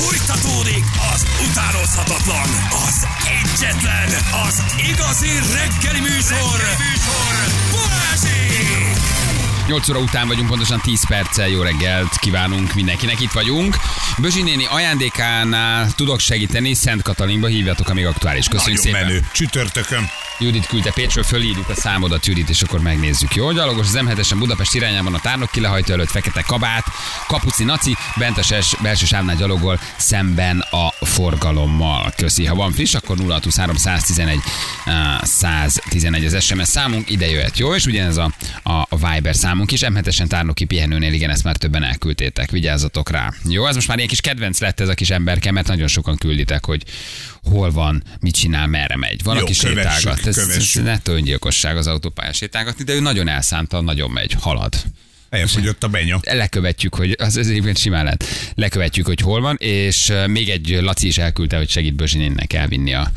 Fújtatódik az utánozhatatlan, az egyetlen, az igazi reggeli műsor, reggeli műsor. Balázsék! 8 óra után vagyunk, pontosan 10 perccel jó reggelt kívánunk mindenkinek, itt vagyunk. Bözsi néni ajándékánál tudok segíteni, Szent Katalinba hívjatok, amíg aktuális. Köszönjük Nagyon szépen. menő. Csütörtökön. Judit küldte Pécsről, fölírjuk a számodat, Judit, és akkor megnézzük. Jó, gyalogos az m Budapest irányában a tárnok kilehajtó előtt fekete kabát, kapuci naci, bent a ses, belső sávnál gyalogol szemben a forgalommal. Köszi. Ha van friss, akkor 0623 111 eh, 111 az SMS számunk, ide jöhet. Jó, és ugyanez a, a, a Viber számunk is. M7-esen tárnoki pihenőnél, igen, ezt már többen elküldtétek. Vigyázzatok rá. Jó, ez most már ilyen kis kedvenc lett ez a kis emberke, mert nagyon sokan külditek, hogy hol van, mit csinál, merre megy. Van, Jó, aki kövessük, sétálgat. Ez, ez kövessük. nettó öngyilkosság az autópályán sétálgatni, de ő nagyon elszántan, nagyon megy, halad. Elfogyott a benya. Lekövetjük, hogy az, az egyébként simán lehet. Lekövetjük, hogy hol van, és még egy Laci is elküldte, hogy segít Bözsinénnek elvinni a,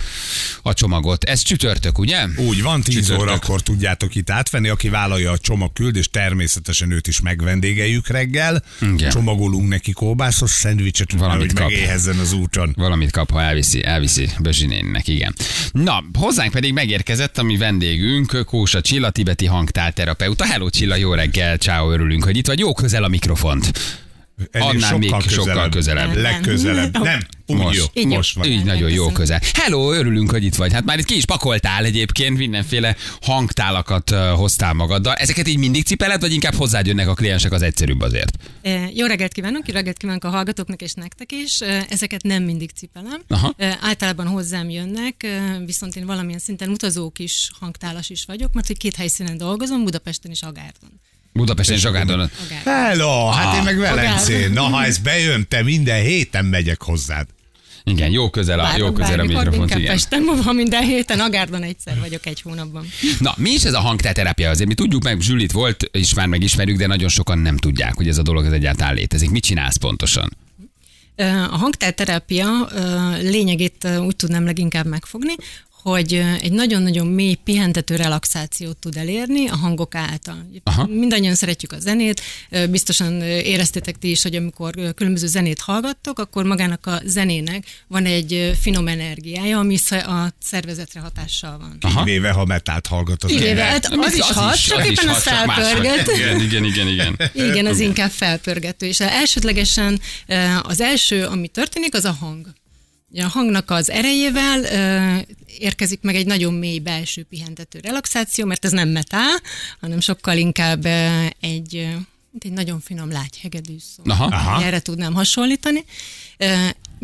a csomagot. Ez csütörtök, ugye? Úgy van, 10 Csütörtök. órakor tudjátok itt átvenni, aki vállalja a csomagküldést, természetesen őt is megvendégeljük reggel. Igen. Csomagolunk neki kóbászos szendvicset, Valamit hogy kap. megéhezzen az úton. Valamit kap, ha elviszi, elviszi Bözsinénnek, igen. Na, hozzánk pedig megérkezett a mi vendégünk, Kósa Csilla, tibeti hangtálterapeuta. Hello Csilla, jó reggel, ciao, örülünk, hogy itt vagy. Jó közel a mikrofont. Ennél Annál még sokkal közelebb. Legközelebb. Nem, úgy Most. jó. Így. Most van. Így nagyon jó közel. Hello, örülünk, hogy itt vagy. Hát már itt ki is pakoltál egyébként, mindenféle hangtálakat hoztál magaddal. Ezeket így mindig cipeled, vagy inkább hozzád jönnek a kliensek az egyszerűbb azért? Jó reggelt kívánok, jó reggelt kívánok a hallgatóknak és nektek is. Ezeket nem mindig cipelem. Aha. Általában hozzám jönnek, viszont én valamilyen szinten utazók is, hangtálas is vagyok, mert hogy két helyszínen dolgozom, Budapesten és Agárdon. Budapesten és Agárdon. Agárdon. Hello, hát én meg Velencén. Agár. Na, ha ez bejön, te minden héten megyek hozzád. Igen, jó közel a, jó Bármikor, közel a inkább igen. Pesten, ha minden héten, Agárdon egyszer vagyok egy hónapban. Na, mi is ez a hangterápia? Azért mi tudjuk meg, Zsülit volt, és már megismerjük, de nagyon sokan nem tudják, hogy ez a dolog ez egyáltalán létezik. Mit csinálsz pontosan? A hangtárterápia lényegét úgy tudnám leginkább megfogni, hogy egy nagyon-nagyon mély pihentető relaxációt tud elérni a hangok által. Aha. Mindannyian szeretjük a zenét, biztosan éreztétek ti is, hogy amikor különböző zenét hallgattok, akkor magának a zenének van egy finom energiája, ami a szervezetre hatással van. Aha. Kivéve, ha metált hallgat az Kivéve, hát az, is hat, csak éppen az máshogy. felpörget. Igen, igen, igen, igen. Igen, az inkább felpörgető. És elsődlegesen az első, ami történik, az a hang. Ugye A hangnak az erejével érkezik meg egy nagyon mély belső pihentető relaxáció, mert ez nem metál, hanem sokkal inkább egy, mint egy nagyon finom lágyhegedű szó. Aha. Aha. Erre tudnám hasonlítani.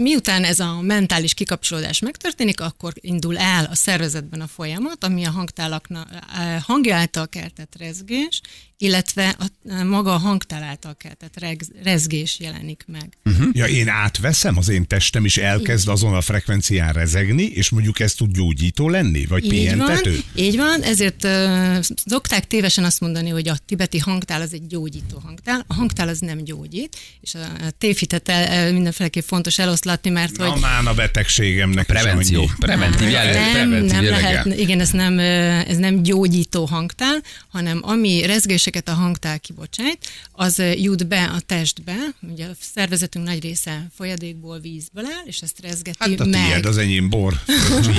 Miután ez a mentális kikapcsolódás megtörténik, akkor indul el a szervezetben a folyamat, ami a hangtálaknak hangja által keltett rezgés, illetve a, maga a hangtál által keltett rezgés jelenik meg. Ja, én átveszem, az én testem is elkezd azon a frekvencián rezegni, és mondjuk ez tud gyógyító lenni, vagy Így van, pihentető? így van, ezért uh, szokták tévesen azt mondani, hogy a tibeti hangtál az egy gyógyító hangtál. A hangtál az nem gyógyít, és a tévhitet mindenféleképp fontos eloszlatni, mert Na hogy már a betegségemnek is Prevenció. annyi. Preventív jelleg. nem, preventív nem lehet, igen, ez nem, ez nem gyógyító hangtál, hanem ami rezgéseket a hangtál kibocsájt, az jut be a testbe, ugye a szervezetünk nagy része folyadékból, vízből áll, és ezt rezgeti Hát a meg. tiéd, az enyém bor.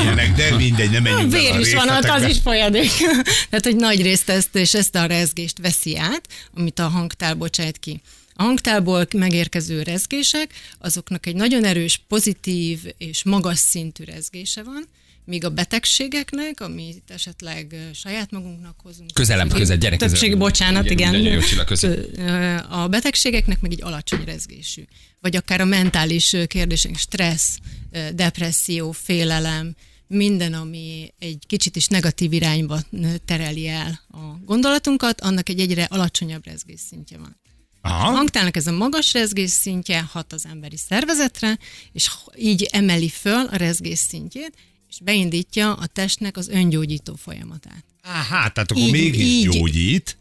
Ilyenek, de mindegy, nem menjünk Vér a is van, hát az is folyadék. Tehát, hogy nagy részt ezt, és ezt a rezgést veszi át, amit a hangtál bocsájt ki. A hangtálból megérkező rezgések, azoknak egy nagyon erős, pozitív és magas szintű rezgése van, míg a betegségeknek, amit esetleg saját magunknak hozunk. Közelebb, többség- közel, gyere közelebb. Többség, bocsánat, Igen, igen. Ö, A betegségeknek meg egy alacsony rezgésű. Vagy akár a mentális kérdések, stressz, depresszió, félelem, minden, ami egy kicsit is negatív irányba tereli el a gondolatunkat, annak egy egyre alacsonyabb rezgésszintje van. A Aha. hangtálnak ez a magas rezgés szintje hat az emberi szervezetre, és így emeli föl a rezgés szintjét, és beindítja a testnek az öngyógyító folyamatát. Aha, tehát akkor Így- mégis így. gyógyít.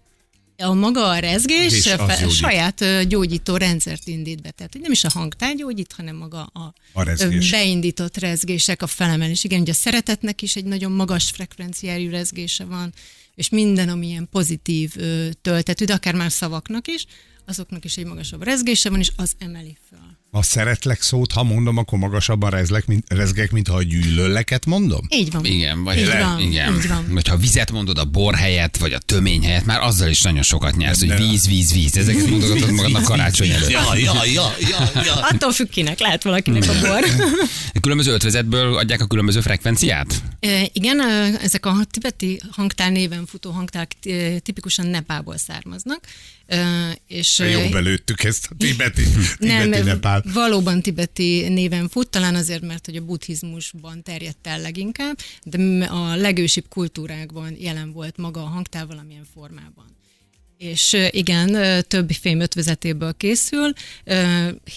A maga a rezgés És fe- gyógyít. saját gyógyító rendszert indít be. Tehát nem is a hangtár gyógyít, hanem maga a, A rezgés. beindított rezgések, a felemelés. Igen, ugye a szeretetnek is egy nagyon magas frekvenciájú rezgése van, és minden, ami ilyen pozitív töltetű, de akár már szavaknak is, azoknak is egy magasabb rezgése van, és az emeli föl. A szeretlek szót, ha mondom, akkor magasabban rezlek, mint, rezgek, mint ha a gyűlöleket mondom? Így van. Igen, vagy így le, van, igen. Így van. Vagy ha vizet mondod a bor helyett, vagy a tömény helyett, már azzal is nagyon sokat nyersz, hogy víz, víz, víz. Ezeket mondogatod magadnak karácsony előtt. Ja, ja, ja, ja, ja. Attól függ kinek, lehet valakinek a bor. Különböző ötvezetből adják a különböző frekvenciát? E, Igen, ezek a tibeti hangtál néven futó hangtálak tipikusan Nepából származnak. E, És Jó belőttük ezt a tibeti, nem, tibeti nepál. valóban tibeti néven fut, talán azért, mert hogy a buddhizmusban terjedt el leginkább, de a legősibb kultúrákban jelen volt maga a hangtál valamilyen formában. És igen, több fém ötvezetéből készül,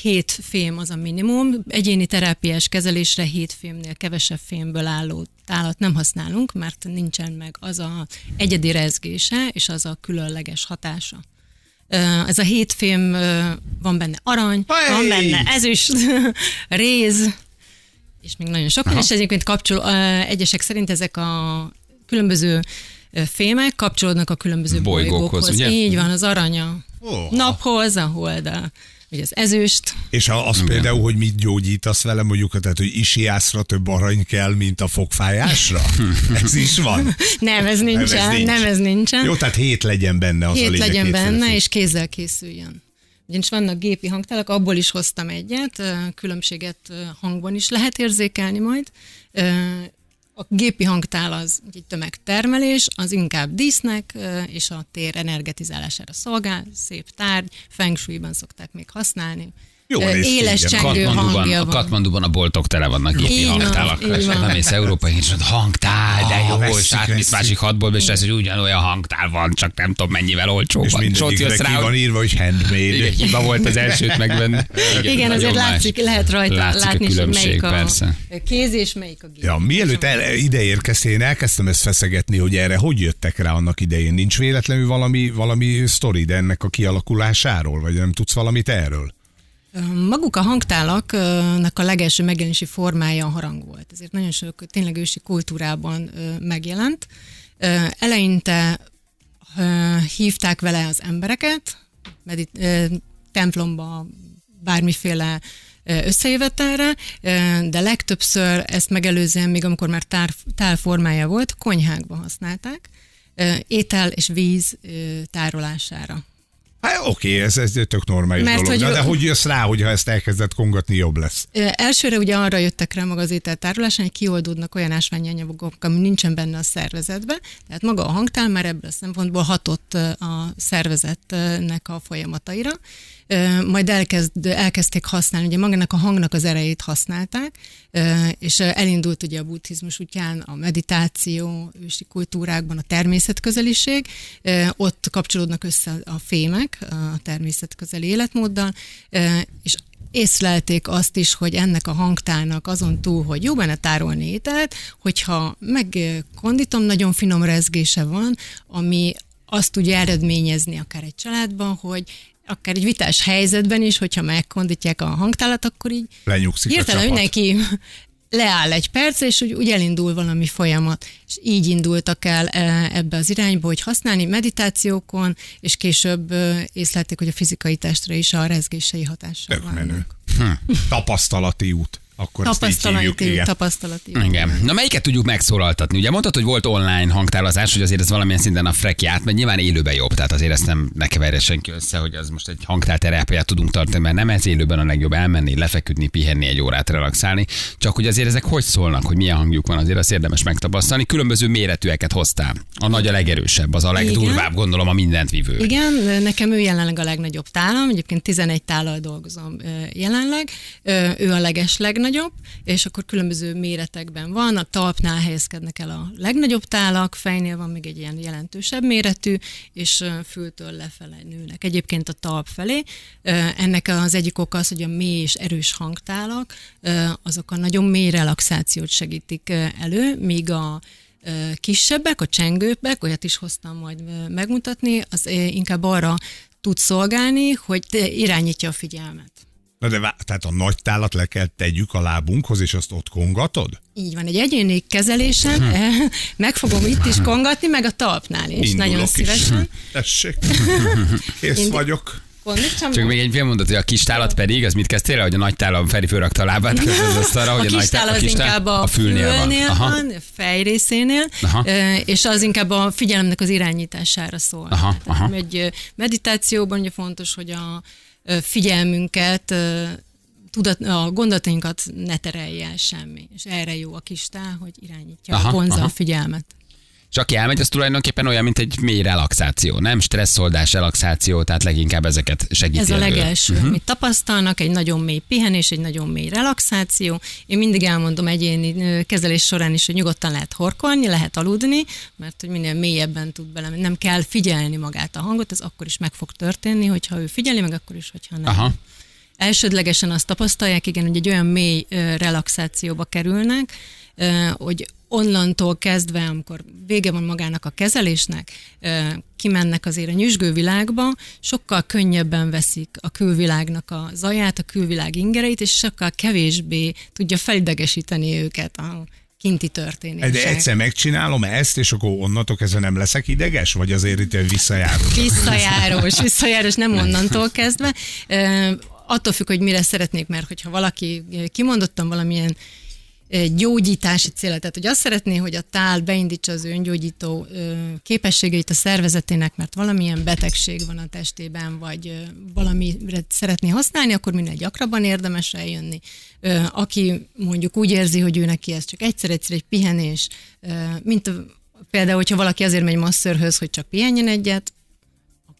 hét fém az a minimum, egyéni terápiás kezelésre hét fémnél kevesebb fémből álló tálat nem használunk, mert nincsen meg az a egyedi rezgése és az a különleges hatása. Ez a hét fém ö, van benne arany, Hey! van benne ezüst, réz, és még nagyon sok, és egyébként kapcsol, egyesek szerint ezek a különböző fémek kapcsolódnak a különböző Bolygókhoz, bolygókhoz. ugye? Így van, az aranya Ó. naphoz, a hold, a, ugye az ezüst. És a- az például, hogy mit gyógyítasz vele, mondjuk, tehát, hogy isiászra több arany kell, mint a fogfájásra? Ez is van. Nem, ez nincsen, nincs. nem, ez nincsen. Jó, tehát hét legyen benne az a Hét lényeg. legyen hétféle benne, fény. és kézzel készüljön. Ugyanis vannak gépi hangtálak, abból is hoztam egyet, különbséget hangban is lehet érzékelni majd. A gépi hangtál az egy tömegtermelés, az inkább dísznek és a tér energetizálására szolgál, szép tárgy, feng szokták még használni. Jó, Éles csengő hangja a van. Katmanduban a boltok tele vannak gépi van. Nem mész európai, és mondod, hangtál, de Ah, jó, és átmész másik hatból, és ez, hogy ugyanolyan hangtál van, csak nem tudom mennyivel És olcsóban. És mindegyikre ki van hogy írva, hogy handmade. igen, hiba volt az elsőt megvenni. Igen, azért látszik, lehet rajta látni, hogy melyik a kéz és melyik a gép. Ja, mielőtt el, ide érkeztél, én elkezdtem ezt feszegetni, hogy erre hogy jöttek rá annak idején. Nincs véletlenül valami, valami sztorid ennek a kialakulásáról, vagy nem tudsz valamit erről? Maguk a hangtálaknak a legelső megjelenési formája a harang volt. Ezért nagyon sok tényleg ősi kultúrában megjelent. Eleinte hívták vele az embereket, medit- templomba, bármiféle összejövetelre, de legtöbbször ezt megelőzően, még amikor már tár, tál formája volt, konyhákba használták, étel és víz tárolására. Hát oké, ez, ez tök normális Mert dolog. hogy De, hogy jössz rá, hogy ha ezt elkezdett kongatni, jobb lesz? Elsőre ugye arra jöttek rá maga az ételtárolásán, hogy kioldódnak olyan ásványi anyagok, ami nincsen benne a szervezetben. Tehát maga a hangtál már ebből a szempontból hatott a szervezetnek a folyamataira. Majd elkezd, elkezdték használni, ugye magának a hangnak az erejét használták, és elindult ugye a buddhizmus útján a meditáció, ősi kultúrákban a természetközeliség, ott kapcsolódnak össze a fémek a természetközeli életmóddal, és észlelték azt is, hogy ennek a hangtárnak azon túl, hogy jó benne tárolni ételt, hogyha megkonditom, nagyon finom rezgése van, ami azt tudja eredményezni akár egy családban, hogy akár egy vitás helyzetben is, hogyha megkondítják a hangtálat, akkor így Lenyugszik hirtelen mindenki leáll egy perc, és úgy, úgy elindul valami folyamat. És így indultak el e, ebbe az irányba, hogy használni meditációkon, és később észlelték, hogy a fizikai testre is a rezgései hatással Tök menő. Tapasztalati út. Akkor így hívjuk, Tapasztalati, igen. tapasztalati. Igen. Na melyiket tudjuk megszólaltatni? Ugye mondtad, hogy volt online hangtálazás, hogy azért ez valamilyen szinten a freki átmegy, nyilván élőben jobb, tehát azért ezt nem ne keverje senki össze, hogy az most egy hangtálterápiát tudunk tartani, mert nem ez élőben a legjobb elmenni, lefeküdni, pihenni, egy órát relaxálni, csak hogy azért ezek hogy szólnak, hogy milyen hangjuk van, azért azt érdemes megtapasztalni. Különböző méretűeket hoztál. A nagy a legerősebb, az a legdurvább, gondolom a mindent vívő. Igen, nekem ő jelenleg a legnagyobb tálam, egyébként 11 tállal dolgozom jelenleg, ő a leges legnagyobb, és akkor különböző méretekben van, a talpnál helyezkednek el a legnagyobb tálak, fejnél van még egy ilyen jelentősebb méretű, és fültől lefele nőnek. Egyébként a talp felé. Ennek az egyik oka az, hogy a mély és erős hangtálak, azok a nagyon mély relaxációt segítik elő, míg a kisebbek, a csengőbbek, olyat is hoztam majd megmutatni, az inkább arra tud szolgálni, hogy irányítja a figyelmet. Na de vá- tehát a nagy tálat le kell tegyük a lábunkhoz, és azt ott kongatod? Így van, egy egyéni kezelésen eh, meg fogom itt is kongatni, meg a talpnál is, Indulok nagyon is. szívesen. Tessék. Kész Indi- vagyok. Kondikcsom. Csak még egy fél mondat, hogy a kis tálat pedig, az mit kezdtél hogy a nagy tálam Feri fölrakta a lábát közben az asztalra, hogy a a, nagy kis tál az inkább a, a fülnél, fülnél van. Aha. van, a fej részénél, Aha. ö, és az inkább a figyelemnek az irányítására szól. Aha, Tehát aha. Egy ö, meditációban ugye fontos, hogy a figyelmünket, tudat, a gondolatainkat ne terelje el semmi. És erre jó a kis tál, hogy irányítja, Aha, aha, vonza a figyelmet. És aki elmegy, az tulajdonképpen olyan, mint egy mély relaxáció, nem stresszoldás, relaxáció, tehát leginkább ezeket segíti Ez a legelső, uh-huh. amit tapasztalnak, egy nagyon mély pihenés, egy nagyon mély relaxáció. Én mindig elmondom egyéni kezelés során is, hogy nyugodtan lehet horkolni, lehet aludni, mert hogy minél mélyebben tud bele, nem kell figyelni magát a hangot, ez akkor is meg fog történni, hogyha ő figyeli, meg akkor is, hogyha nem. Aha. Elsődlegesen azt tapasztalják, igen, hogy egy olyan mély relaxációba kerülnek, hogy onnantól kezdve, amikor vége van magának a kezelésnek, kimennek azért a nyüzsgő világba, sokkal könnyebben veszik a külvilágnak a zaját, a külvilág ingereit, és sokkal kevésbé tudja felidegesíteni őket a kinti történések. De egyszer megcsinálom ezt, és akkor onnantól kezdve nem leszek ideges? Vagy azért itt visszajáró? Visszajárós, visszajárós, nem onnantól kezdve. Attól függ, hogy mire szeretnék, mert hogyha valaki kimondottan valamilyen gyógyítási cél, tehát hogy azt szeretné, hogy a tál beindítsa az öngyógyító képességeit a szervezetének, mert valamilyen betegség van a testében, vagy valamire szeretné használni, akkor minél gyakrabban érdemes eljönni. Aki mondjuk úgy érzi, hogy ő neki ez csak egyszer-egyszer egy pihenés, mint például, hogyha valaki azért megy masszörhöz, hogy csak pihenjen egyet,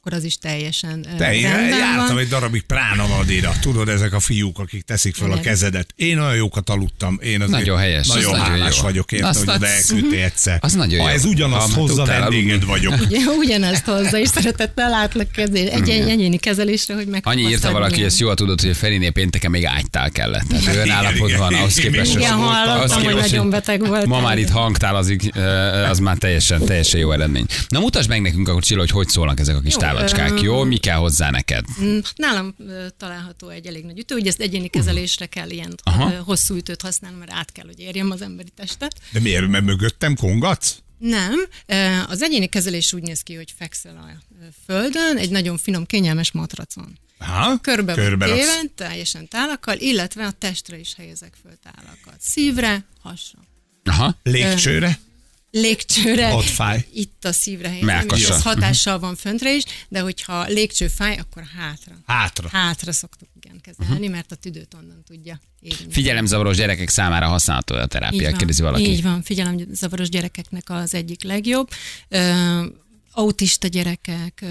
akkor az is teljesen ö, Te, én rendben jártam egy darabig Pránavadira. Tudod, ezek a fiúk, akik teszik fel a Igen. kezedet. Én olyan jókat aludtam. Én azért Nagyon helyes, az Nagyon nagyon hálás jó. vagyok érte, hogy oda elküldtél egyszer. Az nagyon ha jó. ez ugyanazt Ha hozza, vendéged vagyok. Ugye, ugyanezt hozza, és szeretettel látlak kezé, egy egyéni kezelésre, hogy meg Annyi írta valaki, hogy ezt jól tudod, hogy a Ferinél pénteken még ágytál kellett. Tehát olyan Igen, igen, van, ahhoz igen, képest. igen, Igen, hallottam, hogy nagyon beteg volt. Ma már itt hangtálazik, ö, az már teljesen, teljesen jó eredmény. Na mutasd meg nekünk akkor Csilla, hogy hogy szólnak ezek a kis Ö, Jó, mi kell hozzá neked? Mm, Nálam található egy elég nagy ütő, ugye ezt egyéni kezelésre kell ilyen Aha. hosszú ütőt használni, mert át kell, hogy érjem az emberi testet. De miért? Mert mögöttem kongatsz? Nem, az egyéni kezelés úgy néz ki, hogy fekszel a földön, egy nagyon finom, kényelmes matracon. Ha? Körbe, Körbe van raksz. téve, teljesen tálakkal, illetve a testre is helyezek föl tálakat. Szívre, hasra. Aha. Légcsőre? Légcsőre, Ott fáj. itt a szívre és ez hatással van föntre is, de hogyha légcső fáj, akkor hátra. Hátra. Hátra szoktuk igen kezelni, mert a tüdőt onnan tudja érni. Figyelemzavaros gyerekek számára használható a terápia, van, kérdezi valaki. Így van, figyelemzavaros gyerekeknek az egyik legjobb. Ö, autista gyerekek,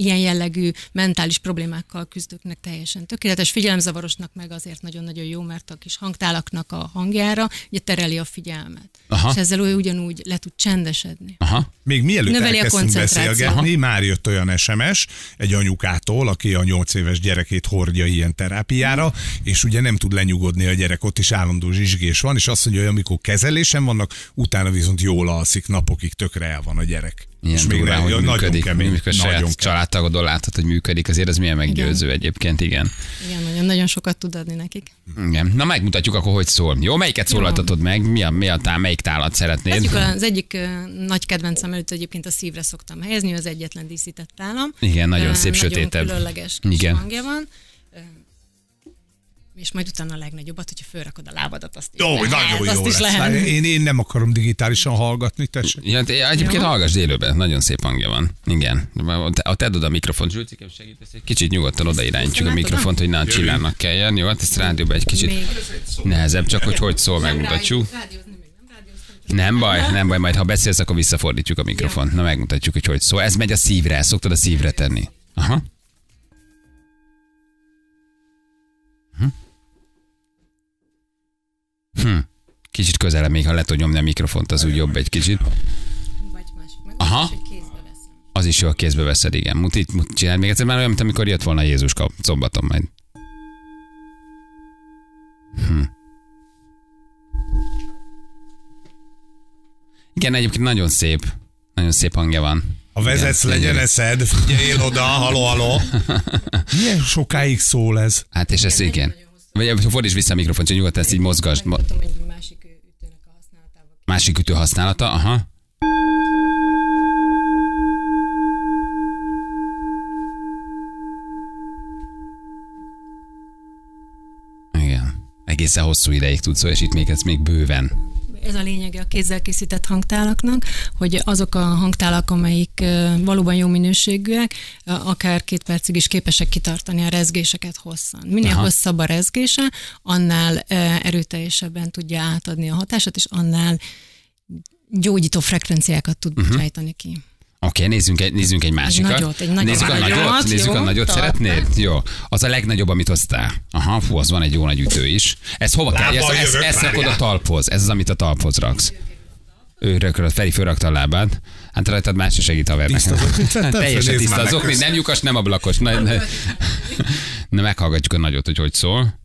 ilyen jellegű mentális problémákkal küzdőknek teljesen tökéletes. Figyelemzavarosnak meg azért nagyon-nagyon jó, mert a kis hangtálaknak a hangjára ugye tereli a figyelmet. Aha. És ezzel ő ugyanúgy le tud csendesedni. Aha. Még mielőtt Növeli a elkezdtünk beszélgetni, már jött olyan SMS egy anyukától, aki a 8 éves gyerekét hordja ilyen terápiára, és ugye nem tud lenyugodni a gyerek, ott is állandó zsizsgés van, és azt mondja, hogy amikor kezelésen vannak, utána viszont jól alszik, napokig tökre el van a gyerek. Ilyen és még durván, hogy nagyon működik. kemény. Amikor Nagyon saját kemény. családtagodon láthat, hogy működik, azért ez milyen meggyőző egyébként, igen. Igen, nagyon-nagyon sokat tud adni nekik. igen. Na megmutatjuk akkor, hogy szól. Jó, melyiket szólaltatod meg? Mi a, mi a tá, melyik tálat szeretnéd? Kezdjük az egyik nagy kedvencem előtt egyébként a szívre szoktam helyezni, az egyetlen díszített tálam. Igen, nagyon szép, sötétebb. Nagyon különleges kis Igen. hangja van. És majd utána a legnagyobbat, hogyha fölrakod a lábadat, azt is Jó, lehet, nagyon azt jó is lesz. lehet. Én, én nem akarom digitálisan hallgatni, tessék. Ja, te- egyébként Jó. hallgass élőben, nagyon szép hangja van. Igen. A tedd oda a mikrofont, Zsülcikem segítesz, egy kicsit nyugodtan oda irányítjuk a mikrofont, hogy ne a csillának kelljen. Jó, hát ezt rádióban egy kicsit Még nehezebb, csak hogy hogy szól, megmutatjuk. nem Nem baj, nem baj, majd ha beszélsz, akkor visszafordítjuk a mikrofont. Na megmutatjuk, hogy hogy szól. Ez megy a szívre, szoktad a szívre tenni. Aha. Hm. Kicsit közelebb még, ha le tud nyomni a mikrofont, az úgy jobb egy kicsit. vagy másik meg, Aha. hogy kézbe veszem. Az is jó, a kézbe veszed, igen. Mutit, mut, csinálj még egyszer, már olyan, mint amikor jött volna Jézus kap szombaton majd. Hm. Igen, egyébként nagyon szép. Nagyon szép hangja van. Ha vezetsz, Igen, legyen eszed, figyeljél oda, haló, haló. Milyen sokáig szól ez? Hát és ez igen. Vagy fordíts vissza a mikrofont, hogy nyugodtan ezt így mozgasd. Megmutatom másik ütőnek a használatával. Másik ütő használata, aha. Igen. Egészen hosszú ideig tudsz, és itt még ez még bőven. Ez a lényege a kézzel készített hangtálaknak, hogy azok a hangtálak, amelyik valóban jó minőségűek, akár két percig is képesek kitartani a rezgéseket hosszan. Minél Aha. Hosszabb a rezgése, annál erőteljesebben tudja átadni a hatását, és annál gyógyító frekvenciákat tud Mhm. bocsájtani ki. Oké, okay, nézzünk egy, nézzünk egy másikat. nagyot, egy nagyot. Nézzük a Nagyot, nagyot, nézzük a nagyot, szeretnéd? Jó. Az a legnagyobb, amit hoztál. Aha, fú, az van egy jó nagy ütő is. Ez hova kell? Ez, ez, ez rakod a talphoz. Ez az, amit a talphoz raksz. Ő rökölött, Feri fölrakta a lábát. Hát rajtad más se segít föl, Teljesen tiszta az meg okni, nem lyukas, nem ablakos. Na, na, na, meghallgatjuk a nagyot, hogy hogy szól.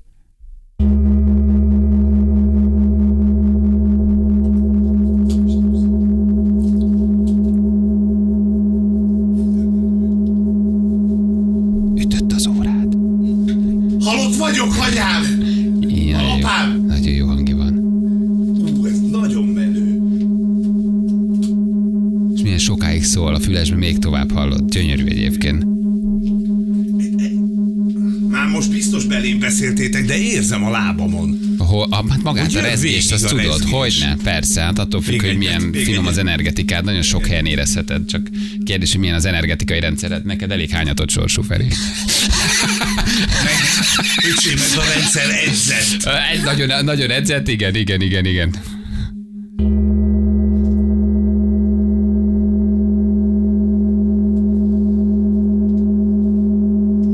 Érzem a lábamon. Ahol, a, hát magát Ugye a rezgést, azt tudod, rezgés. hogy ne, persze, hát attól függ, hogy milyen finom az energetikád, nagyon sok helyen érezheted, csak kérdés, hogy milyen az energetikai rendszered, neked elég hányatott sorsú, Feri. Öcsém, ez a rendszer edzett. Egy nagyon, nagyon edzett, igen, igen, igen, igen.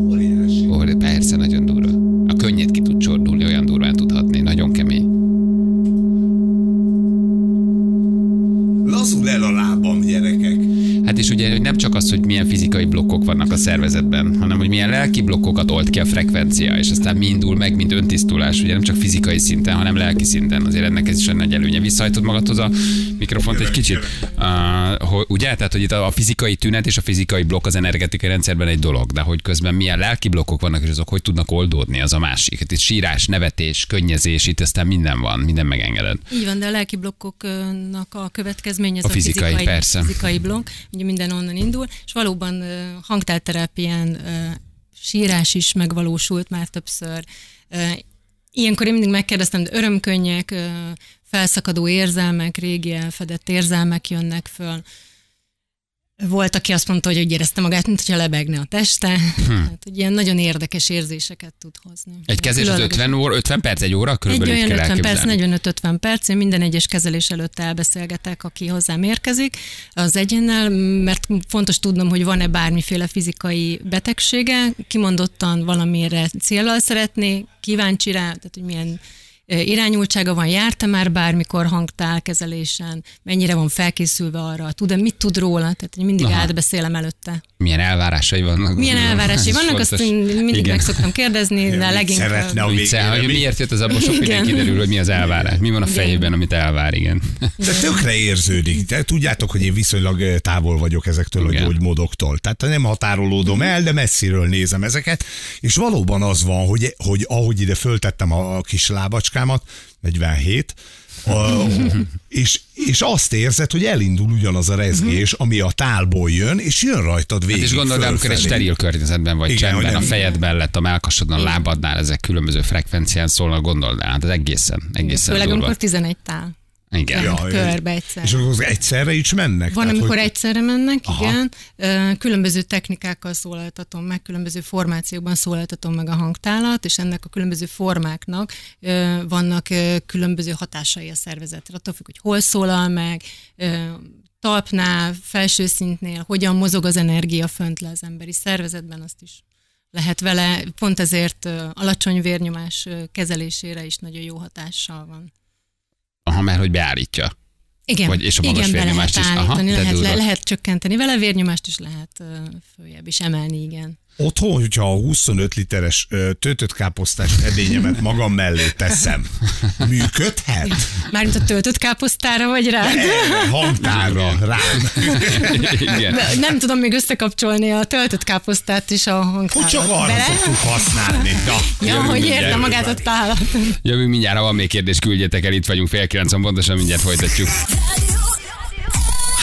Óriási. Ó, de persze, nagyon durva. A könnyed ki tud csordulni, olyan durván tud hatni, nagyon kemény. Lazul el a lábam, gyerekek. Hát és ugye hogy nem csak az, hogy milyen fizikai blokkok vannak a szervezetben, hanem hogy milyen lelki blokkokat old ki a frekvencia, és aztán mi indul meg, mint öntisztulás, ugye nem csak fizikai szinten, hanem lelki szinten. Azért ennek ez is egy nagy előnye. Visszahajtod magadhoz a mikrofont egy kicsit. Uh, hogy, ugye? Tehát, hogy itt a fizikai tünet és a fizikai blokk az energetikai rendszerben egy dolog, de hogy közben milyen lelki blokkok vannak, és azok hogy tudnak oldódni, az a másik. Hát itt sírás, nevetés, könnyezés, itt aztán minden van, minden megengedett. Így van, de a lelki blokkoknak a következménye az A a, fizikai, fizikai, persze. fizikai blokk, ugye minden onnan indul, és valóban hangtárterápián sírás is megvalósult már többször. Ilyenkor én mindig megkérdeztem, de örömkönnyek, felszakadó érzelmek, régi elfedett érzelmek jönnek föl. Volt, aki azt mondta, hogy úgy érezte magát, mint hogyha lebegne a teste. Hm. Hát, hogy ilyen nagyon érdekes érzéseket tud hozni. Egy kezés az Különleges- 50, óra, 50 perc, egy óra? egy Körülbelül így olyan kell 50 perc, elképzelni. 45-50 perc, én minden egyes kezelés előtt elbeszélgetek, aki hozzám érkezik az egyénnel, mert fontos tudnom, hogy van-e bármiféle fizikai betegsége, kimondottan valamire célral szeretné, kíváncsi rá, tehát hogy milyen irányultsága van, járta már bármikor hangtálkezelésen, mennyire van felkészülve arra, tud-e, mit tud róla, tehát hogy mindig Aha. átbeszélem előtte. Milyen elvárásai vannak? Milyen elvárásai vannak, azt fontos. én mindig Igen. meg szoktam kérdezni, de leginkább... szeretne a Vicce, hogy miért jött ez abból sok minden kiderül, hogy mi az elvárás. Mi van a Igen. fejében, amit elvár, igen. De tökre érződik. Te tudjátok, hogy én viszonylag távol vagyok ezektől Igen. a gyógymódoktól. Tehát nem határolódom el, de messziről nézem ezeket. És valóban az van, hogy, hogy ahogy ide föltettem a kis lábacskámat, 47, a, és, és azt érzed, hogy elindul ugyanaz a rezgés, ami a tálból jön, és jön rajtad végig Hát és gondolod, amikor egy steril környezetben vagy, Igen, csendben, a nem- fejed mellett, a melkasodon, a lábadnál, ezek különböző frekvencián szólnak, gondold el, hát ez egészen, egészen Főleg amikor 11 tál. Igen. Ja, körbe egyszer. És akkor egyszerre is mennek? Van, Tehát, amikor hogy... egyszerre mennek, Aha. igen. Különböző technikákkal szólaltatom meg, különböző formációkban szólaltatom meg a hangtálat, és ennek a különböző formáknak vannak különböző hatásai a szervezetre. Attól függ, hogy hol szólal meg, talpnál, felső szintnél, hogyan mozog az energia fönt le az emberi szervezetben, azt is lehet vele, pont ezért alacsony vérnyomás kezelésére is nagyon jó hatással van. Aha, mert hogy beállítja. Igen, Vagy- és a magas igen, be lehet vérnyomást is. Aha, állítani, lehet, le, lehet csökkenteni vele, vérnyomást is lehet ö, följebb is emelni, igen. Otthon, hogyha a 25 literes töltött káposztás edényemet magam mellé teszem, működhet? Mármint a töltött káposztára vagy rá? Erre, hangtárra, rám. Igen. De Nem tudom még összekapcsolni a töltött káposztát és a hangtárat. Hogy csak arra Bele? szoktuk használni. Na, Ja, Jövünk hogy érte magát a tálat. Jövünk mindjárt, ha van még kérdés, küldjetek el, itt vagyunk fél kilencen pontosan, mindjárt folytatjuk.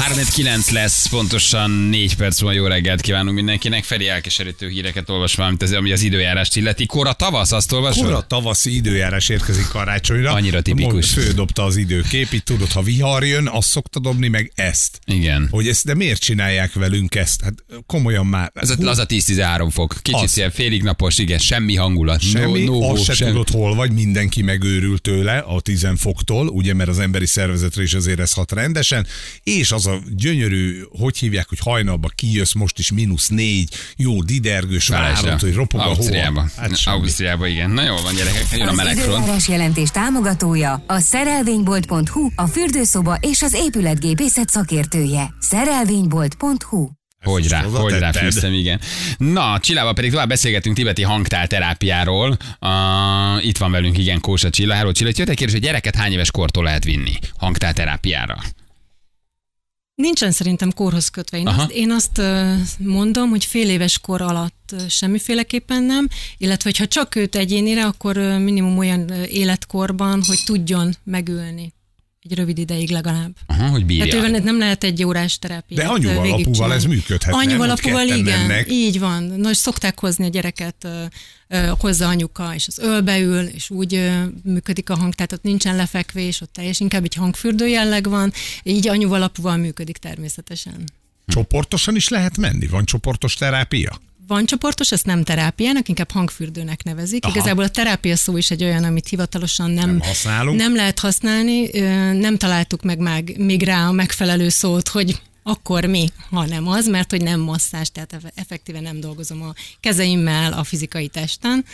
3-9 lesz, pontosan 4 perc múlva jó reggelt kívánunk mindenkinek. Feri elkeserítő híreket olvas valamint ez, ami az időjárást illeti. Kora tavasz, azt olvasod? Kora tavaszi időjárás érkezik karácsonyra. Annyira tipikus. Fődobta az időkép, itt tudod, ha vihar jön, azt szokta dobni, meg ezt. Igen. Hogy ezt, de miért csinálják velünk ezt? Hát komolyan már. Ez a, az a 10-13 fok. Kicsit Az. ilyen félig napos, igen, semmi hangulat. Semmi, no, no, azt se semmi. tudod, hol vagy, mindenki megőrült tőle a 10 foktól, ugye, mert az emberi szervezetre is azért ez hat rendesen, és az a gyönyörű, hogy hívják, hogy hajnalba kijössz, most is mínusz négy, jó didergős, várod, hogy ropog a. Ausztriába. Hát. Ausztriába, igen. Na jó van, gyerekek, jön a Az meleg időjárás jelentés támogatója a szerelvénybolt.hu, a fürdőszoba és az épületgépészet szakértője. Szerelvénybolt.hu Hogy rá, hogy rá fűztem, igen. Na, Csillával pedig tovább beszélgetünk tibeti hangtálterápiáról. Uh, itt van velünk, igen, Kósa Csilla. Hello Csilla, jött egy kérdés, hogy gyereket hány éves kortól lehet vinni hangtálterápiára? Nincsen szerintem korhoz kötve. Én Aha. azt, én azt mondom, hogy fél éves kor alatt semmiféleképpen nem, illetve ha csak őt egyénire, akkor minimum olyan életkorban, hogy tudjon megülni. Egy rövid ideig legalább. Aha, hogy bírja. Hát ővel nem lehet egy órás terápiát De anyuval, ö, apuval ez működhet? Anyuval, apuval, igen. mennek. Így van. Na, és szokták hozni a gyereket, hozza anyuka, és az ölbe ül, és úgy működik a hang, tehát ott nincsen lefekvés, ott teljes inkább egy hangfürdő jelleg van, így anyuval, apuval működik természetesen. Csoportosan is lehet menni? Van csoportos terápia? Van csoportos, ezt nem terápiának, inkább hangfürdőnek nevezik. Aha. Igazából a terápia szó is egy olyan, amit hivatalosan nem, Nem használunk. nem lehet használni. Nem találtuk meg, meg még rá a megfelelő szót, hogy akkor mi, ha nem az, mert hogy nem masszás, tehát eff- effektíve nem dolgozom a kezeimmel a fizikai testen.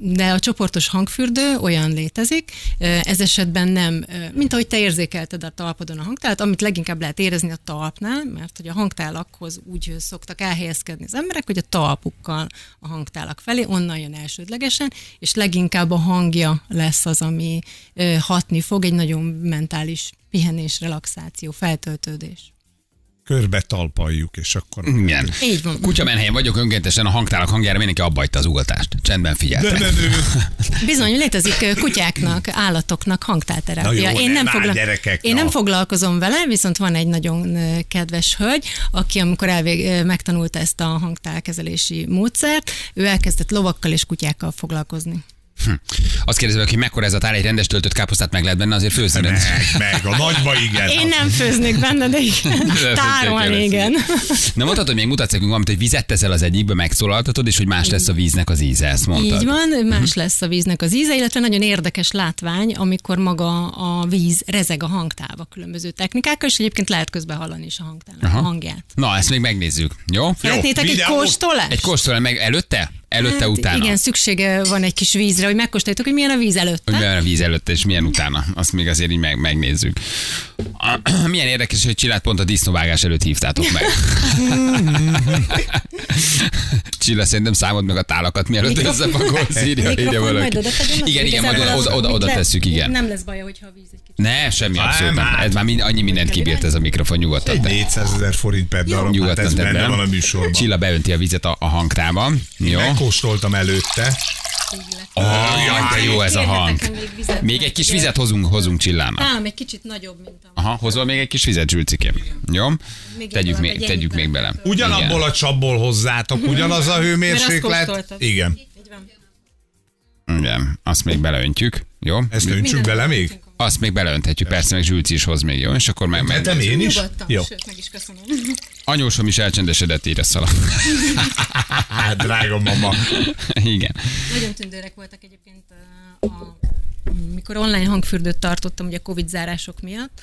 De a csoportos hangfürdő olyan létezik, ez esetben nem, mint ahogy te érzékelted a talpodon a hangtálat, amit leginkább lehet érezni a talpnál, mert hogy a hangtálakhoz úgy szoktak elhelyezkedni az emberek, hogy a talpukkal a hangtálak felé, onnan jön elsődlegesen, és leginkább a hangja lesz az, ami hatni fog, egy nagyon mentális pihenés, relaxáció, feltöltődés. Körbe talpaljuk, és akkor... Igen. Így van. Kutyamenhelyen vagyok önkéntesen a hangtálak hangjára, mindenki abba hagyta az ugatást. Csendben De, figyeltek. de, de, Bizony, létezik kutyáknak, állatoknak hangtálterápia. Na jó, nem áll gyerekek, én na. nem foglalkozom vele, viszont van egy nagyon kedves hölgy, aki amikor elvég, megtanulta ezt a hangtálkezelési módszert, ő elkezdett lovakkal és kutyákkal foglalkozni. Azt kérdezem, hogy mekkora ez a tál, egy rendes töltött káposztát meg lehet benne, azért főzni. meg, meg, a nagyba igen. Én nem főznék benne, de igen, tárolni, igen. Na mondhatod, hogy még mutatsz nekünk valamit, hogy vizet teszel az egyikbe, megszólaltatod, és hogy más lesz a víznek az íze, ezt mondtad. Így van, Mhm. más lesz a víznek az íze, illetve nagyon érdekes látvány, amikor maga a víz rezeg a hangtálba különböző technikákkal, és egyébként lehet közben hallani is a hangtálnak a hangját. Na, ezt még megnézzük. Jó? Szeretnétek egy kóstolást? Egy kóstolja meg előtte? Előtte, Hát utána? Igen, szüksége van egy kis vízre, hogy megkóstoljátok, hogy milyen a víz előtte. Hogy milyen a víz előtte, és milyen utána. Azt még azért így meg, megnézzük. Milyen érdekes, hogy Csillát pont a disznóvágás előtt hívtátok meg. Csilla, szerintem számod meg a tálakat, mielőtt összepagolsz, írja, írja valaki. Igen, igen, majd oda, oda, oda tesszük, igen. Nem lesz baja, hogyha a víz egy kicsit. Ne, semmi, Nem, abszolút nem. hát. Ez már mind, annyi mindent kibírt ez a mikrofon, nyugodtan. Egy te. 400 ezer forint per darab, hát Nyugodtan ez tedd benne be. van a műsorban. Csilla beönti a vizet a, a hangtába. Jó? Megkóstoltam előtte. Oh, jaj, de jó ez a hang. Még egy kis vizet hozunk, hozunk Csillának. Ám, egy kicsit nagyobb, mint a... Aha, hozol még egy kis vizet, Zsülcikém. Jó? Még Tegyük egy még, egy tegyük még bele. Ugyanabból a csapból hozzátok, ugyanaz a hőmérséklet. Igen. Igen, azt még beleöntjük. Jó? Ezt öntsük Mindent bele még? Azt még beleönthetjük, persze, meg Zsülci is hoz még, jó? És akkor meg, meg Hetem én is? Nyugodtan, Jó. sőt, meg is köszönöm. anyósom is elcsendesedett, írja Szala. Hát, drága mama. Igen. Nagyon tündérek voltak egyébként a mikor online hangfürdőt tartottam, ugye a Covid zárások miatt,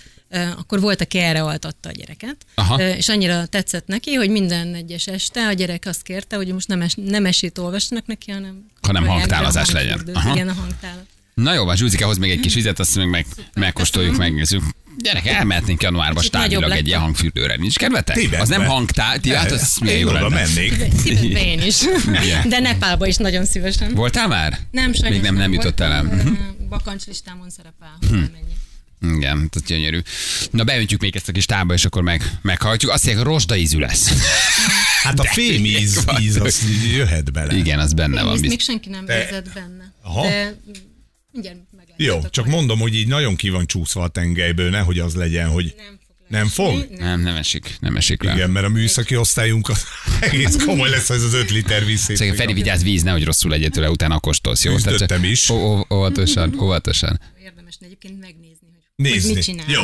akkor volt, aki erre altatta a gyereket, Aha. És annyira tetszett neki, hogy minden egyes este a gyerek azt kérte, hogy most nem, es, nem esét olvassanak neki, hanem Hanem hangtálazás legyen. Aha. Igen, a hangtálat. Na jó, van, Zsuzsika hoz még egy kis vizet, azt meg, meg megkóstoljuk, megnézzük. Gyerek, elmehetnénk januárba Kicsit stádilag egy ilyen hangfürdőre. Nincs kedvetek? Tibetbe. Az nem hangtál, ti, hát az milyen jó lenne. mennék. Tibetbe én is. Igen. De Nepálba is nagyon szívesen. Voltál már? Nem, sajnos Még nem, nem jutott el. Mhm. Bakancslistámon szerepel, hogy elmenjek. Igen, ez gyönyörű. Na beöntjük még ezt a kis tába, és akkor meg, meghajtjuk. Azt mondják, rozsda ízű lesz. Hát a fémíz íz, az jöhet bele. Igen, az benne van. Ezt Biz... még senki nem érzett benne. Aha. De mindjárt Jó, csak majd. mondom, hogy így nagyon ki van csúszva a tengelyből, nehogy az legyen, hogy Nem fog Nem fog? Nem, nem esik, nem esik le. Igen, mert a műszaki osztályunk az egész komoly lesz, ez az öt liter víz. Szóval Feri, vigyázz víz, nehogy rosszul legyél tőle, utána kóstolsz, jó? Küzdöttem is. Óvatosan, óvatosan. Érdemes egyébként megnézni, hogy, Nézni. hogy mit csinál Jó.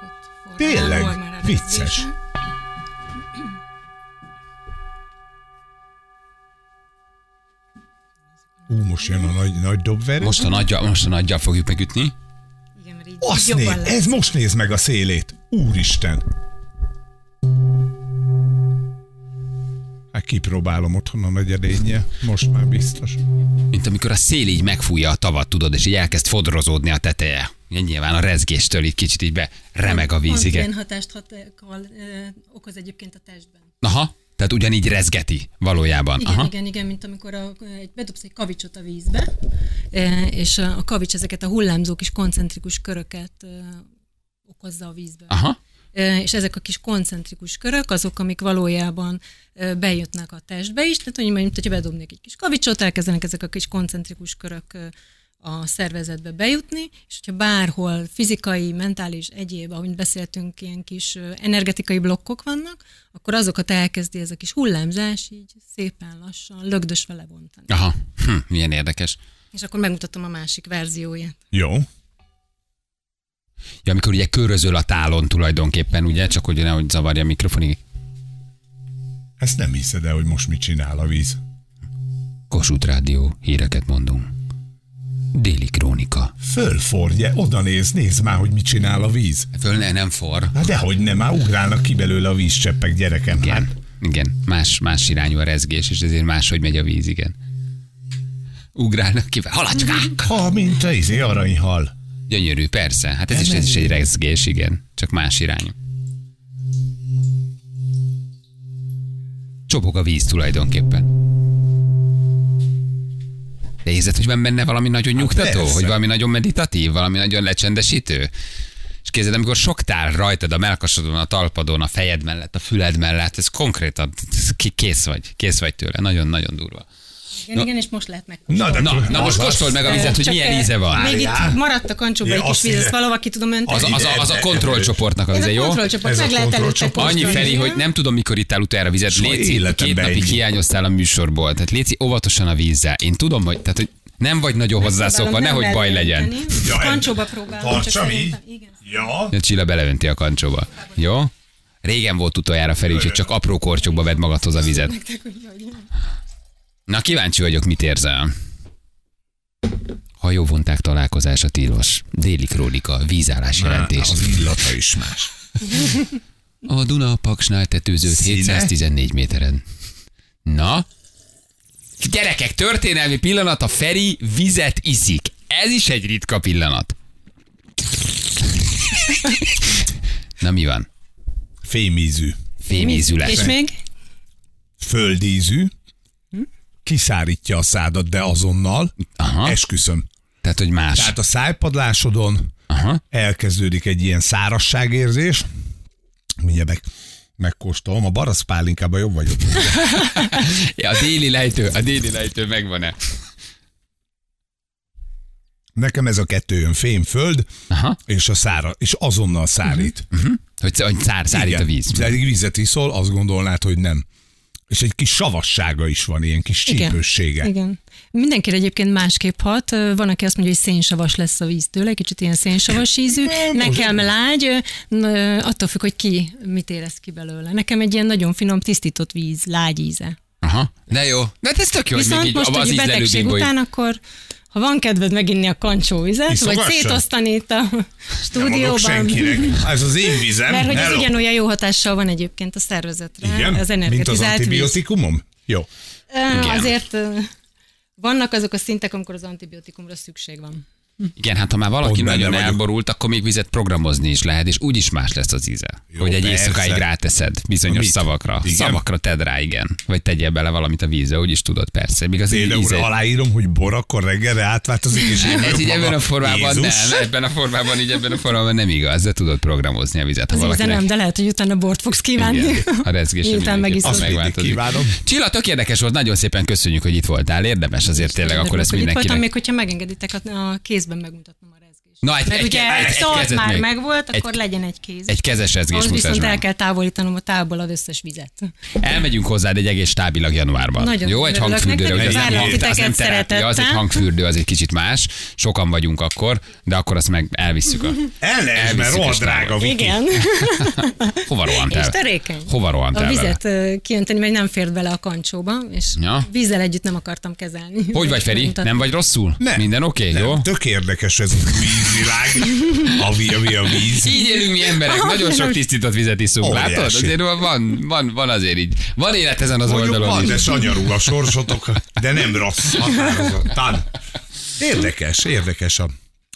Alakot formál. Tényleg? formál Vicces. Ú, most jön a nagy, nagy dobver. Most a nagyja, most a nagyja fogjuk megütni. Igen, mert így Azt jobban néz, lesz. ez most néz meg a szélét. Úristen. Hát kipróbálom otthon a nagy edénye. Most már biztos. Mint amikor a szél így megfújja a tavat, tudod, és így elkezd fodrozódni a teteje. Nyilván a rezgéstől így kicsit így be remeg a víz, igen. Ilyen hatást hat, kal, ö, okoz egyébként a testben. Aha, tehát ugyanígy rezgeti valójában. Igen, Aha. igen, igen, mint amikor a, egy, bedobsz egy kavicsot a vízbe, ö, és a, a kavics ezeket a hullámzó kis koncentrikus köröket ö, okozza a vízbe. Aha. És ezek a kis koncentrikus körök azok, amik valójában bejutnak a testbe is, tehát hogy mint hogyha bedobnék egy kis kavicsot, elkezdenek ezek a kis koncentrikus körök a szervezetbe bejutni, és hogyha bárhol fizikai, mentális, egyéb, ahogy beszéltünk, ilyen kis energetikai blokkok vannak, akkor azokat elkezdi ez a kis hullámzás így szépen lassan, lögdösve levontani. Aha. Hm, milyen érdekes. És akkor megmutatom a másik verzióját. Jó. Ja, amikor ugye körözöl a tálon tulajdonképpen, ugye, csak hogy nehogy zavarja a mikrofonig. Ezt nem hiszed el, hogy most mit csinál a víz. Kossuth Rádió, híreket mondunk. Déli krónika. Fölfordja, oda néz, nézd már, hogy mit csinál a víz. Föl ne, nem for. Hát dehogy nem, már ugrálnak ki belőle a vízcseppek, gyerekem. Igen, Hát, igen. Más, más irányú a rezgés, és ezért máshogy megy a víz, igen. Ugrálnak ki, halacskák! ha, mint a izé aranyhal. Gyönyörű, persze. Hát ez is, ez is egy rezgés, igen. Csak más irányú. Csobog a víz tulajdonképpen. De érzed, hogy van benne valami nagyon nyugtató? persze. hogy valami nagyon meditatív, valami nagyon lecsendesítő? És képzeld, amikor sok tál rajtad a melkasodon, a talpadon, a fejed mellett, a füled mellett, ez konkrétan ez kész vagy, kész vagy tőle. Nagyon-nagyon durva. Igen, igen, és most lehet meg. Na, de Na, na most kóstold meg a vizet, hogy milyen íze van. Még itt maradt a kancsóba egy kis víz, ezt ki tudom önteni. Az, a- az, a, az a kontrollcsoportnak a Ez vize, jó? kontrollcsoport, Ez meg lehet előtte. Annyi. Feri, hogy nem tudom, mikor ittál utoljára vizet. Léci, két napig hiányoztál a műsorból. Tehát Léci, óvatosan a vízzel. Én tudom, hogy, tehát, hogy nem vagy nagyon hozzászokva, nehogy baj legyen. Ja, Kancsóba próbálom. Tartsam így? Igen. Ja. A Csilla beleönti a kancsóba. Jó? Régen volt utoljára Feri, úgyhogy csak apró kortyokba vedd magadhoz a vizet. Nektek, hogy hogy- Na, kíváncsi vagyok, mit érzel. Hajóvonták találkozása tilos. Déli krónika, vízállás jelentés. Az illata is más. A Duna a Paksnál tetőzött Színe? 714 méteren. Na? Gyerekek, történelmi pillanat, a Feri vizet iszik. Ez is egy ritka pillanat. Na mi van? Fémízű. Fémízű lesz. És még? Földízű. Kiszárítja a szádat, de azonnal. Aha. Esküszöm. Tehát, hogy más. Tehát a szájpadlásodon Aha. elkezdődik egy ilyen szárazságérzés. Mindjárt meg, megkóstolom. A baraszpálinkában jobb vagyok. Ja, a déli lejtő, a déli lejtő megvan-e? Nekem ez a kettő jön, fémföld, Aha. és a szára, és azonnal szárít. Hogy, hogy szár, szárít a víz. Pedig vizet iszol, azt gondolnád, hogy nem. És egy kis savassága is van, ilyen kis csípőssége. Igen. Mindenkire egyébként másképp hat. Van, aki azt mondja, hogy szénsavas lesz a víz tőle, kicsit ilyen szénsavas ízű. Nekem lágy, attól függ, hogy ki mit érez ki belőle. Nekem egy ilyen nagyon finom, tisztított víz, lágy íze. Aha. De jó. De hát ez tök jó, hogy még Viszont így most, az hogy betegség után, akkor ha van kedved meginni a kancsóvizet, vagy Iszogassam? szétosztani itt a stúdióban. senkinek. Ez az én vizem. Mert hogy ez Hello. ugyanolyan jó hatással van egyébként a szervezetre, Igen? az Mint az energetizált víz. antibiotikumom? Jó. Igen. Azért vannak azok a szintek, amikor az antibiotikumra szükség van. Igen, hát ha már valaki Pont nagyon vagyok. elborult, akkor még vizet programozni is lehet, és úgyis más lesz az íze. Jó, hogy egy persze. éjszakáig ráteszed bizonyos szavakra. Igen? Szavakra tedd rá, igen. Vagy tegyél bele valamit a vízbe, úgyis tudod persze. Még az Például íze... aláírom, hogy bor akkor reggelre átváltozik, és én Ez így maga. ebben a formában Jézus. nem, ebben a formában, így ebben a formában nem igaz, de tudod programozni a vizet. Ha Az íze valakinek... nem, de lehet, hogy utána bort fogsz kívánni. Igen, a rezgés Miután megiszod. Megváltozik. Csilla, tök érdekes volt, nagyon szépen köszönjük, hogy itt voltál. Érdemes azért tényleg, akkor ezt mindenkinek. voltam, még hogyha megengeditek, a, a kézben megmutatnom a. Na, egy- Mert egy- ugye egy- egy, szalt már még. megvolt, Egy- akkor legyen egy kéz. Egy kezes Ahhoz mutasd viszont el kell távolítanom a távból az összes vizet. Elmegyünk hozzád egy egész stábilag januárban. Nagyon Jó, egy hangfürdőre, nektek, az nem, hang, az nem terápia, az egy hangfürdő, az egy kicsit más. Sokan vagyunk akkor, de akkor azt meg elvisszük. A... El ne, mert rohadt drága, Viki. Igen. Hova rohantál? És terékeny. Hova rohantál A vele? vizet kiönteni, mert nem fért bele a kancsóba, és Ja. vízzel együtt nem akartam kezelni. Hogy vagy, Feri? Nem vagy rosszul? Nem. Minden oké, jó? Tök érdekes ez a vízvilág. A, vi- a, víz. Így élünk mi emberek, nagyon sok tisztított vizet iszunk, Óriási. látod? Azért van, van, van azért így. Van élet ezen az Mondjuk oldalon van, is. de sanyarú a sorsotok, de nem rossz. Határozottan. Érdekes, érdekes a,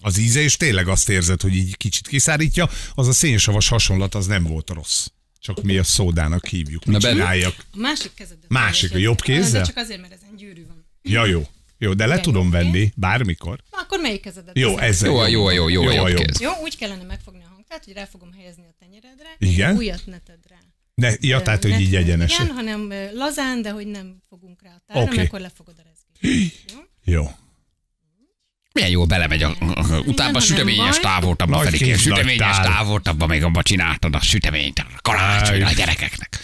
az íze, és tényleg azt érzed, hogy így kicsit kiszárítja. Az a szénsavas hasonlat, az nem volt rossz. Csak mi a szódának hívjuk. Na, csináljak. A másik kezedet. Másik, a jobb kézzel? De csak azért, mert ezen gyűrű van. Ja, jó. Jó, de le tudom venni, bármikor. Na, akkor melyik kezedet? Jó, ezzel Jó, jó, jó, jó, Jó kéz. Jó, úgy kellene megfogni a hangtát, hogy rá fogom helyezni a tenyeredre. Igen? Újat ne tedd rá. Ne, ja, tehát, hogy Ne- így egyenesen. Igen, hanem lazán, de hogy nem fogunk rá a tárra, okay. akkor lefogod a rezgést. Jó? Jó. Milyen jó belemegy a, a, a utána a ha süteményes Nagy Feri, kis süteményes abban még abban csináltad a süteményt, a karácsony a gyerekeknek.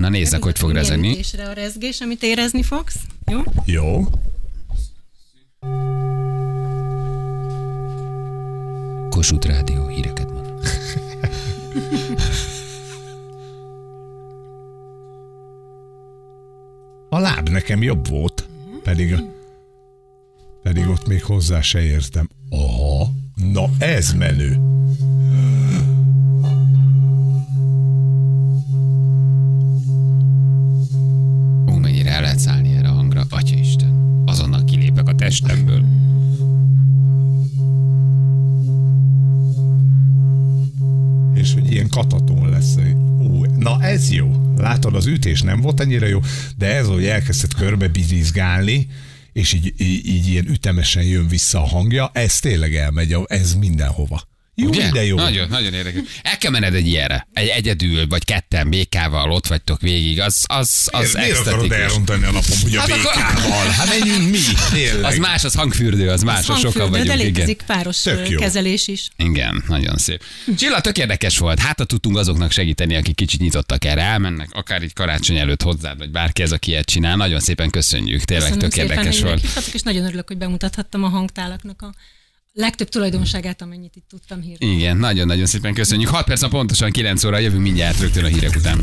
Na nézzek, hogy fog rezegni. A rezgés, amit érezni fogsz. Jó? Jó. Kossuth Rádió híreket mond. A láb nekem jobb volt, pedig, pedig ott még hozzá se értem. Aha, na ez menő. Katatón lesz. Ú, na ez jó. Látod, az ütés nem volt annyira jó, de ez, hogy elkezdett körbe birizgálni, és így, így, így ilyen ütemesen jön vissza a hangja, ez tényleg elmegy, ez mindenhova. Jó, Ugye? de jó. Nagyon, nagyon érdekes. El kell menned egy ilyenre. Egy egyedül, vagy ketten, békával ott vagytok végig. Az, az, az Miért, miért akarod elrontani a napom, hogy a Hát akkor- békával? Hát menjünk mi, tényleg. Az más, az hangfürdő, az más, az sokan de vagyunk. Igen. létezik páros Tök ö, jó. kezelés is. Igen, nagyon szép. Csilla, tök érdekes volt. Hát, ha tudtunk azoknak segíteni, akik kicsit nyitottak erre, elmennek, akár így karácsony előtt hozzád, vagy bárki ez, aki ilyet csinál. Nagyon szépen köszönjük. Tényleg Köszönöm tök szépen, érdekes volt. és nagyon örülök, hogy bemutathattam a hangtálaknak a legtöbb tulajdonságát, amennyit itt tudtam hírni. Igen, nagyon-nagyon szépen köszönjük. 6 perc, pontosan 9 óra jövünk mindjárt rögtön a hírek után.